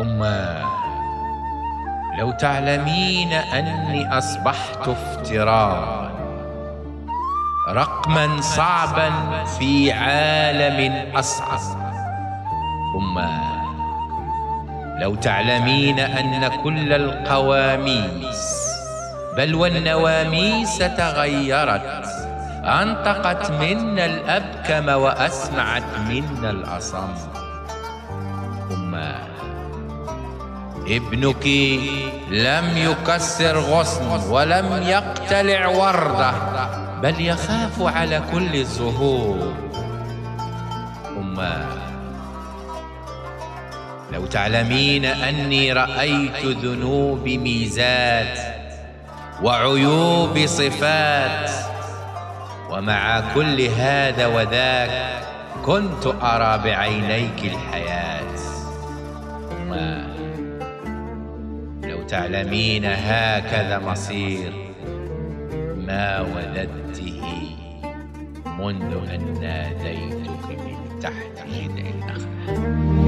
أماه لو تعلمين أني أصبحت افتراضا رقما صعبا في عالم أصعب. أماه لو تعلمين أن كل القواميس بل والنواميس تغيرت أنطقت منا الأبكم وأسمعت منا الأصم. ابنك لم يكسر غصن ولم يقتلع ورده بل يخاف على كل الزهور أماه لو تعلمين أني رأيت ذنوب ميزات وعيوب صفات ومع كل هذا وذاك كنت أرى بعينيك الحياة. أماه تعلمين هكذا مصير. ما وددته منذ أن ناديتك من تحت جذع النخلة